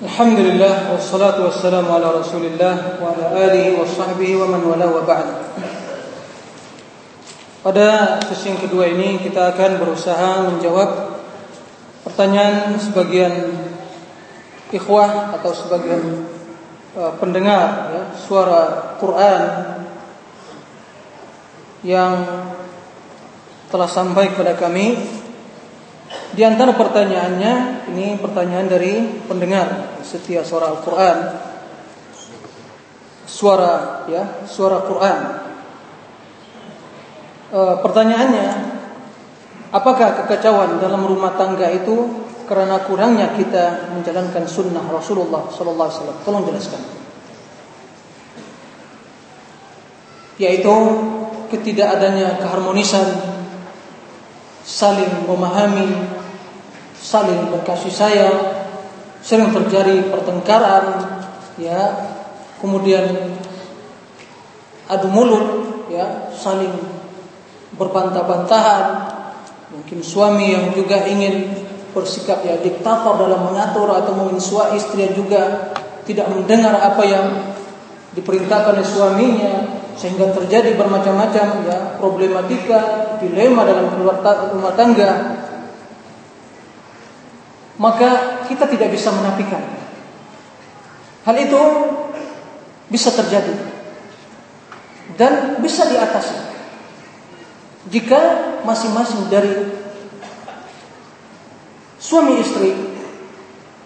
Alhamdulillah wassalatu wassalamu ala Rasulillah wa ala alihi wa sahbihi wa man wala wa ba'd. Pada sesi yang kedua ini kita akan berusaha menjawab pertanyaan sebagian ikhwah atau sebagian uh, pendengar ya, suara Quran yang telah sampai kepada kami di antara pertanyaannya ini pertanyaan dari pendengar setia suara Al-Qur'an. Suara ya, suara Quran. E, pertanyaannya, apakah kekacauan dalam rumah tangga itu karena kurangnya kita menjalankan sunnah Rasulullah sallallahu alaihi wasallam? Tolong jelaskan. Yaitu ketidakadanya keharmonisan saling memahami saling berkasih sayang, sering terjadi pertengkaran, ya, kemudian adu mulut, ya, saling berbantah-bantahan. Mungkin suami yang juga ingin bersikap ya diktator dalam mengatur atau mungkin suami istri yang juga tidak mendengar apa yang diperintahkan oleh suaminya sehingga terjadi bermacam-macam ya problematika dilema dalam rumah tangga maka kita tidak bisa menafikan. Hal itu bisa terjadi dan bisa diatasi jika masing-masing dari suami istri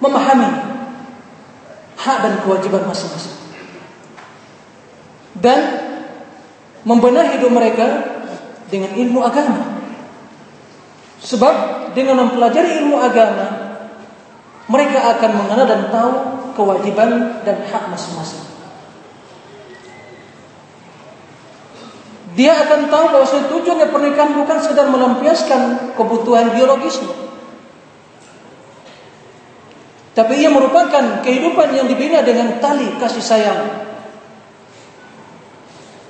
memahami hak dan kewajiban masing-masing dan membenahi hidup mereka dengan ilmu agama. Sebab dengan mempelajari ilmu agama mereka akan mengenal dan tahu kewajiban dan hak masing-masing. Dia akan tahu bahwa tujuannya pernikahan bukan sekedar melampiaskan kebutuhan biologisnya. Tapi ia merupakan kehidupan yang dibina dengan tali kasih sayang.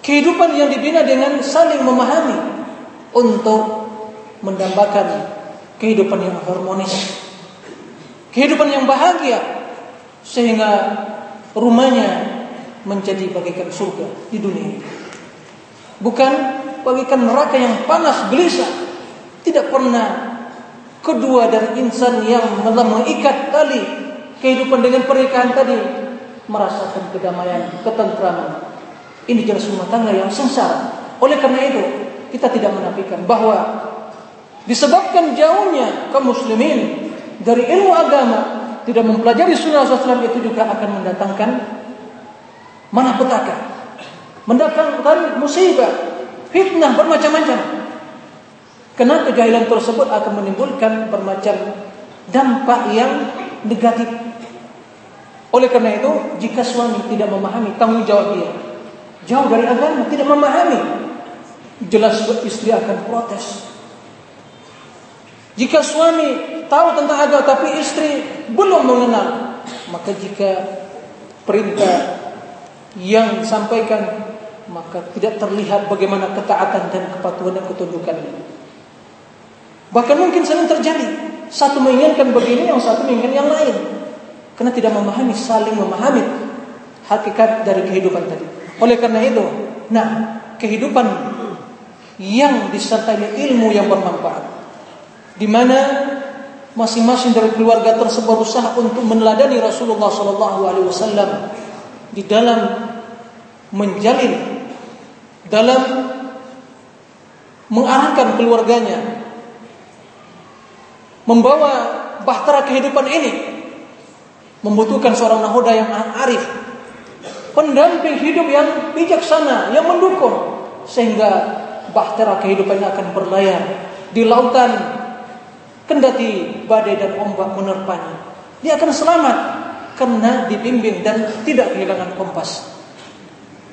Kehidupan yang dibina dengan saling memahami untuk mendambakan kehidupan yang harmonis kehidupan yang bahagia sehingga rumahnya menjadi bagaikan surga di dunia Bukan bagaikan neraka yang panas gelisah. Tidak pernah kedua dari insan yang telah mengikat tali kehidupan dengan pernikahan tadi merasakan kedamaian, ketentraman. Ini jelas rumah tangga yang sengsara. Oleh karena itu, kita tidak menafikan bahwa disebabkan jauhnya kaum muslimin dari ilmu agama tidak mempelajari sunnah Rasulullah itu juga akan mendatangkan malapetaka, mendatangkan musibah, fitnah bermacam-macam. Karena kejahilan tersebut akan menimbulkan bermacam dampak yang negatif. Oleh karena itu, jika suami tidak memahami tanggung jawab dia, jauh dari agama, tidak memahami, jelas istri akan protes. Jika suami tahu tentang agama tapi istri belum mengenal, maka jika perintah yang disampaikan maka tidak terlihat bagaimana ketaatan dan kepatuhan dan ketundukan Bahkan mungkin sering terjadi satu menginginkan begini, yang satu menginginkan yang lain, karena tidak memahami saling memahami hakikat dari kehidupan tadi. Oleh karena itu, nah kehidupan yang disertai ilmu yang bermanfaat, di mana masing-masing dari keluarga tersebut berusaha untuk meneladani Rasulullah Sallallahu Alaihi Wasallam di dalam menjalin, dalam mengarahkan keluarganya, membawa bahtera kehidupan ini, membutuhkan seorang nahoda yang arif, pendamping hidup yang bijaksana, yang mendukung, sehingga bahtera kehidupannya akan berlayar di lautan Kendati badai dan ombak menerpanya, dia akan selamat karena dibimbing dan tidak kehilangan kompas.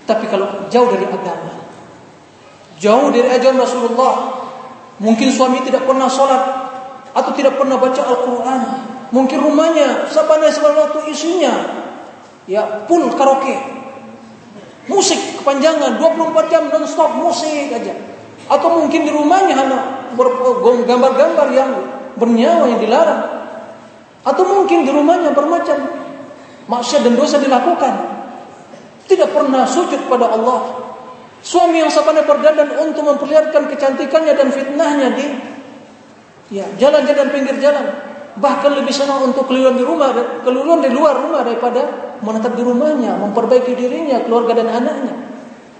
Tapi kalau jauh dari agama, jauh dari ajaran Rasulullah, mungkin suami tidak pernah sholat atau tidak pernah baca Al-Quran, mungkin rumahnya sabana sebab waktu isinya ya pun karaoke, musik kepanjangan 24 jam non stop musik aja, atau mungkin di rumahnya hanya gambar-gambar yang bernyawa yang dilarang. Atau mungkin di rumahnya bermacam maksiat dan dosa dilakukan. Tidak pernah sujud pada Allah. Suami yang sampai berdandan untuk memperlihatkan kecantikannya dan fitnahnya di ya jalan-jalan pinggir jalan. Bahkan lebih senang untuk keliling di rumah, keliling di luar rumah daripada menetap di rumahnya, memperbaiki dirinya, keluarga dan anaknya.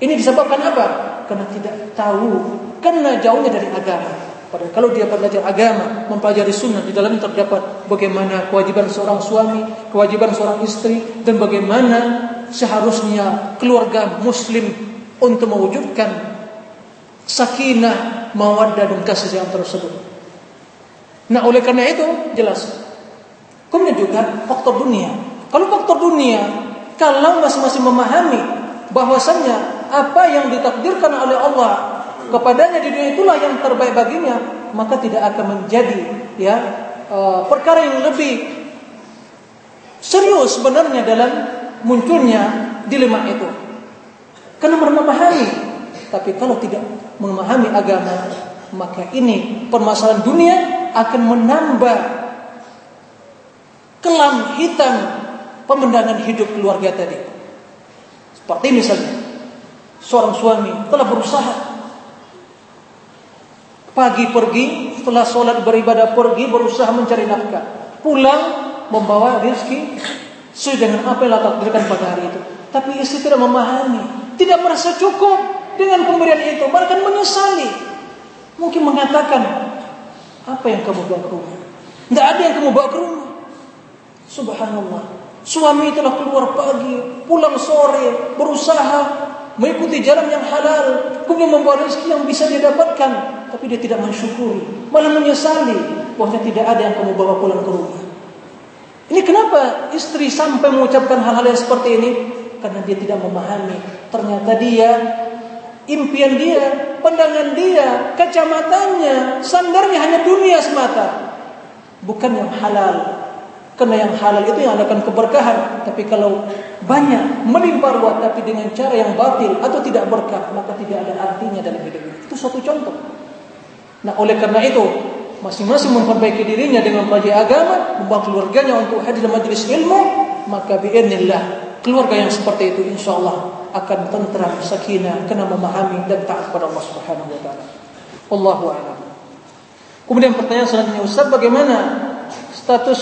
Ini disebabkan apa? Karena tidak tahu, karena jauhnya dari agama. Padahal kalau dia belajar agama, mempelajari sunnah, di dalamnya terdapat bagaimana kewajiban seorang suami, kewajiban seorang istri, dan bagaimana seharusnya keluarga muslim untuk mewujudkan sakinah, mawaddah dan kasih sayang tersebut. Nah oleh karena itu jelas. Kemudian juga faktor dunia. Kalau faktor dunia, kalau masing-masing memahami bahwasannya apa yang ditakdirkan oleh Allah kepadanya di dunia itulah yang terbaik baginya, maka tidak akan menjadi ya uh, perkara yang lebih serius sebenarnya dalam munculnya dilema itu. Karena memahami, tapi kalau tidak memahami agama, maka ini permasalahan dunia akan menambah kelam hitam pemandangan hidup keluarga tadi. Seperti misalnya seorang suami telah berusaha Pagi pergi, setelah sholat beribadah pergi, berusaha mencari nafkah. Pulang, membawa rezeki sesuai dengan apa yang Allah takdirkan pada hari itu. Tapi istri tidak memahami, tidak merasa cukup dengan pemberian itu, bahkan menyesali. Mungkin mengatakan, apa yang kamu bawa ke rumah? Tidak ada yang kamu bawa ke rumah. Subhanallah. Suami telah keluar pagi, pulang sore, berusaha mengikuti jalan yang halal, kemudian membawa rezeki yang bisa didapatkan, tapi dia tidak mensyukuri, malah menyesali bahwa tidak ada yang kamu bawa pulang ke rumah. Ini kenapa istri sampai mengucapkan hal-hal yang seperti ini? Karena dia tidak memahami. Ternyata dia, impian dia, pandangan dia, kacamatannya, sandarnya hanya dunia semata. Bukan yang halal, karena yang halal itu yang akan keberkahan. Tapi kalau banyak melimpah ruah tapi dengan cara yang batil atau tidak berkah, maka tidak ada artinya dalam hidup ini. Itu suatu contoh. Nah, oleh karena itu, masing-masing memperbaiki dirinya dengan belajar agama, membawa keluarganya untuk hadir majelis ilmu, maka biidznillah keluarga yang seperti itu insya Allah akan tentram, sakinah, kena memahami dan taat kepada Allah Subhanahu wa taala. Wallahu a'lam. Kemudian pertanyaan selanjutnya Ustaz bagaimana status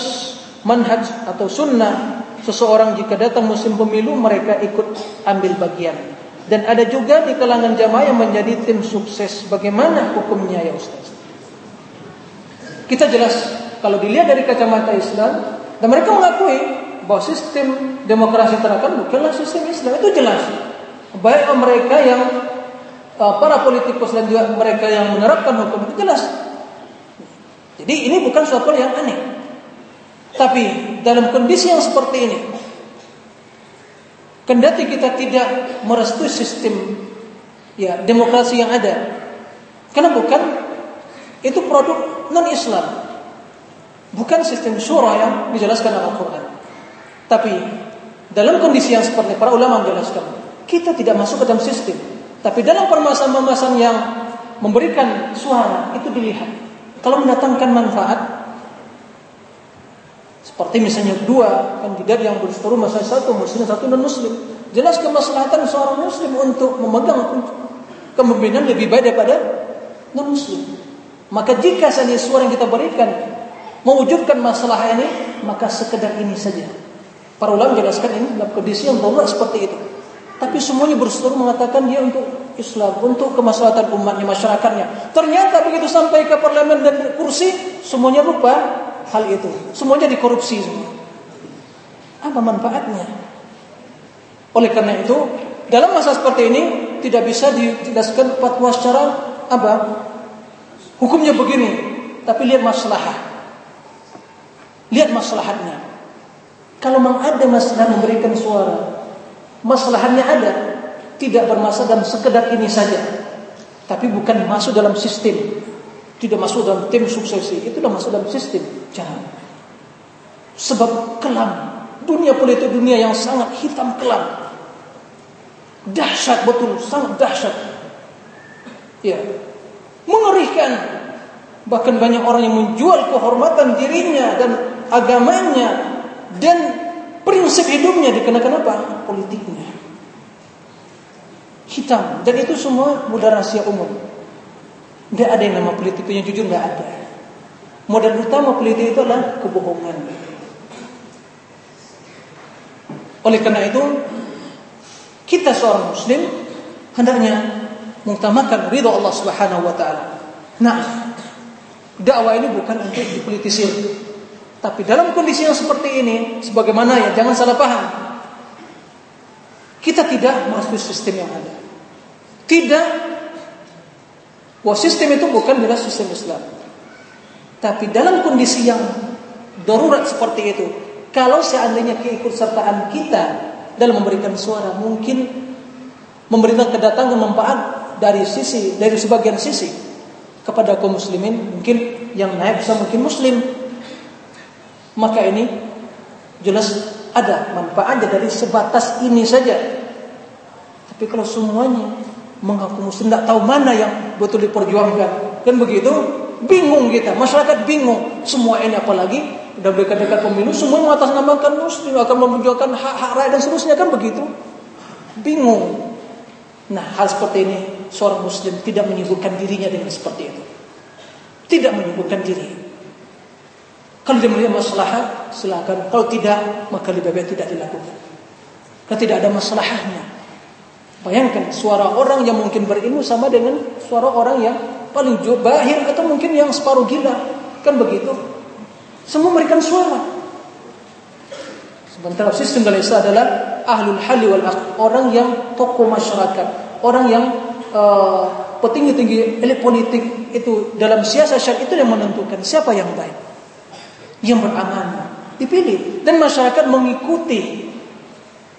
manhaj atau sunnah seseorang jika datang musim pemilu mereka ikut ambil bagian. Dan ada juga di kalangan jamaah yang menjadi tim sukses. Bagaimana hukumnya ya Ustaz? Kita jelas kalau dilihat dari kacamata Islam dan mereka mengakui bahwa sistem demokrasi terakan bukanlah sistem Islam. Itu jelas. Baik mereka yang uh, para politikus dan juga mereka yang menerapkan hukum itu jelas. Jadi ini bukan suatu yang aneh tapi dalam kondisi yang seperti ini, kendati kita tidak merestui sistem ya demokrasi yang ada, karena bukan itu produk non Islam, bukan sistem syura yang dijelaskan dalam Al-Quran. Tapi dalam kondisi yang seperti para ulama menjelaskan, kita tidak masuk ke dalam sistem, tapi dalam permasalahan-permasalahan yang memberikan suara itu dilihat. Kalau mendatangkan manfaat, seperti misalnya dua kandidat yang berseteru masa satu muslim satu non muslim. Jelas kemaslahatan seorang muslim untuk memegang kepemimpinan lebih baik daripada non muslim. Maka jika saja suara yang kita berikan mewujudkan masalah ini, maka sekedar ini saja. Para ulama jelaskan ini dalam kondisi yang darurat seperti itu. Tapi semuanya berseteru mengatakan dia untuk Islam, untuk kemaslahatan umatnya, masyarakatnya. Ternyata begitu sampai ke parlemen dan kursi, semuanya lupa hal itu. Semuanya dikorupsi semua. Apa manfaatnya? Oleh karena itu, dalam masa seperti ini tidak bisa dijelaskan fatwa secara apa? Hukumnya begini, tapi lihat masalah. Lihat masalahnya. Kalau memang ada masalah memberikan suara, masalahnya ada, tidak bermasalah dan sekedar ini saja. Tapi bukan masuk dalam sistem tidak masuk dalam tim suksesi, itu sudah masuk dalam sistem. Jangan. Sebab kelam. Dunia politik dunia yang sangat hitam kelam. Dahsyat betul, sangat dahsyat. Ya. Mengerikan. Bahkan banyak orang yang menjual kehormatan dirinya dan agamanya dan prinsip hidupnya dikenakan apa? Politiknya. Hitam. Dan itu semua mudah rahasia umum. Tidak ada yang nama politik itu yang jujur, tidak ada. Modal utama politik itu adalah kebohongan. Oleh karena itu, kita seorang muslim hendaknya mengutamakan ridha Allah Subhanahu wa taala. Nah, dakwah ini bukan untuk dipolitisir. Tapi dalam kondisi yang seperti ini, sebagaimana ya jangan salah paham. Kita tidak masuk sistem yang ada. Tidak bahwa sistem itu bukan jelas sistem Islam. Tapi dalam kondisi yang darurat seperti itu, kalau seandainya keikutsertaan kita dalam memberikan suara mungkin memberikan kedatangan manfaat dari sisi dari sebagian sisi kepada kaum muslimin mungkin yang naik bisa mungkin muslim maka ini jelas ada manfaatnya dari sebatas ini saja. Tapi kalau semuanya mengaku muslim tidak tahu mana yang betul diperjuangkan, kan begitu? Bingung kita, masyarakat bingung. Semua ini apalagi udah dekat-dekat pemilu, semua mengatasnamakan muslim akan memperjuangkan hak-hak rakyat dan seterusnya kan begitu? Bingung. Nah, hal seperti ini seorang muslim tidak menyibukkan dirinya dengan seperti itu. Tidak menyibukkan diri. Kalau dia melihat maslahat, silakan. Kalau tidak, maka lebih baik tidak dilakukan. Kalau tidak ada masalahnya. Bayangkan suara orang yang mungkin berilmu sama dengan suara orang yang paling bahir atau mungkin yang separuh gila. Kan begitu. Semua memberikan suara. Sementara sistem Malaysia adalah ahlul hali wal orang yang tokoh masyarakat, orang yang uh, petinggi-tinggi elit politik itu dalam siasat syariat itu yang menentukan siapa yang baik yang beramanah dipilih dan masyarakat mengikuti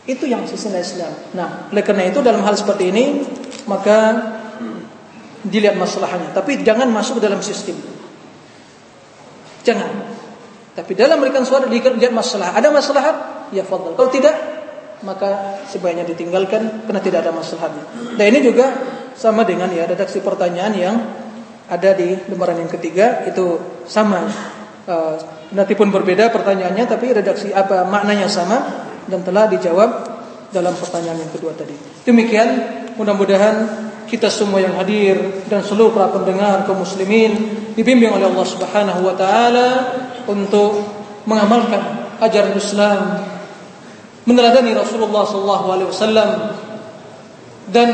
itu yang sistem Islam. Nah, oleh karena itu dalam hal seperti ini maka dilihat masalahnya, tapi jangan masuk ke dalam sistem. Jangan. Tapi dalam memberikan suara dilihat masalah. Ada masalah? Ya fadl. Kalau tidak, maka sebaiknya ditinggalkan karena tidak ada masalahnya. Dan ini juga sama dengan ya redaksi pertanyaan yang ada di lembaran yang ketiga itu sama uh, Nanti pun berbeda pertanyaannya tapi redaksi apa maknanya sama dan telah dijawab dalam pertanyaan yang kedua tadi. Demikian mudah-mudahan kita semua yang hadir dan seluruh para pendengar kaum muslimin dibimbing oleh Allah Subhanahu wa taala untuk mengamalkan ajaran Islam meneladani Rasulullah sallallahu alaihi wasallam dan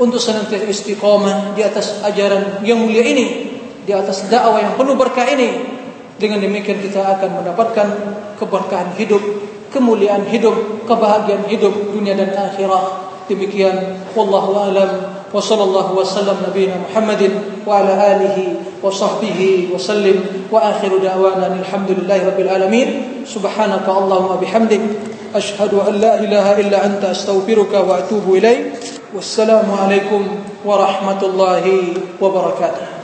untuk senantiasa istiqomah di atas ajaran yang mulia ini, di atas dakwah yang penuh berkah ini dengan demikian kita akan mendapatkan keberkahan hidup, kemuliaan hidup, kebahagiaan hidup dunia dan akhirat. Demikian wallahu alam wa sallallahu wasallam nabiyina Muhammadin wa ala alihi wa sahbihi wa sallim wa akhiru da'wana alhamdulillahi rabbil alamin subhanaka allahumma bihamdik ashhadu an la ilaha illa anta astaghfiruka wa atubu ilaik wassalamu alaikum warahmatullahi wabarakatuh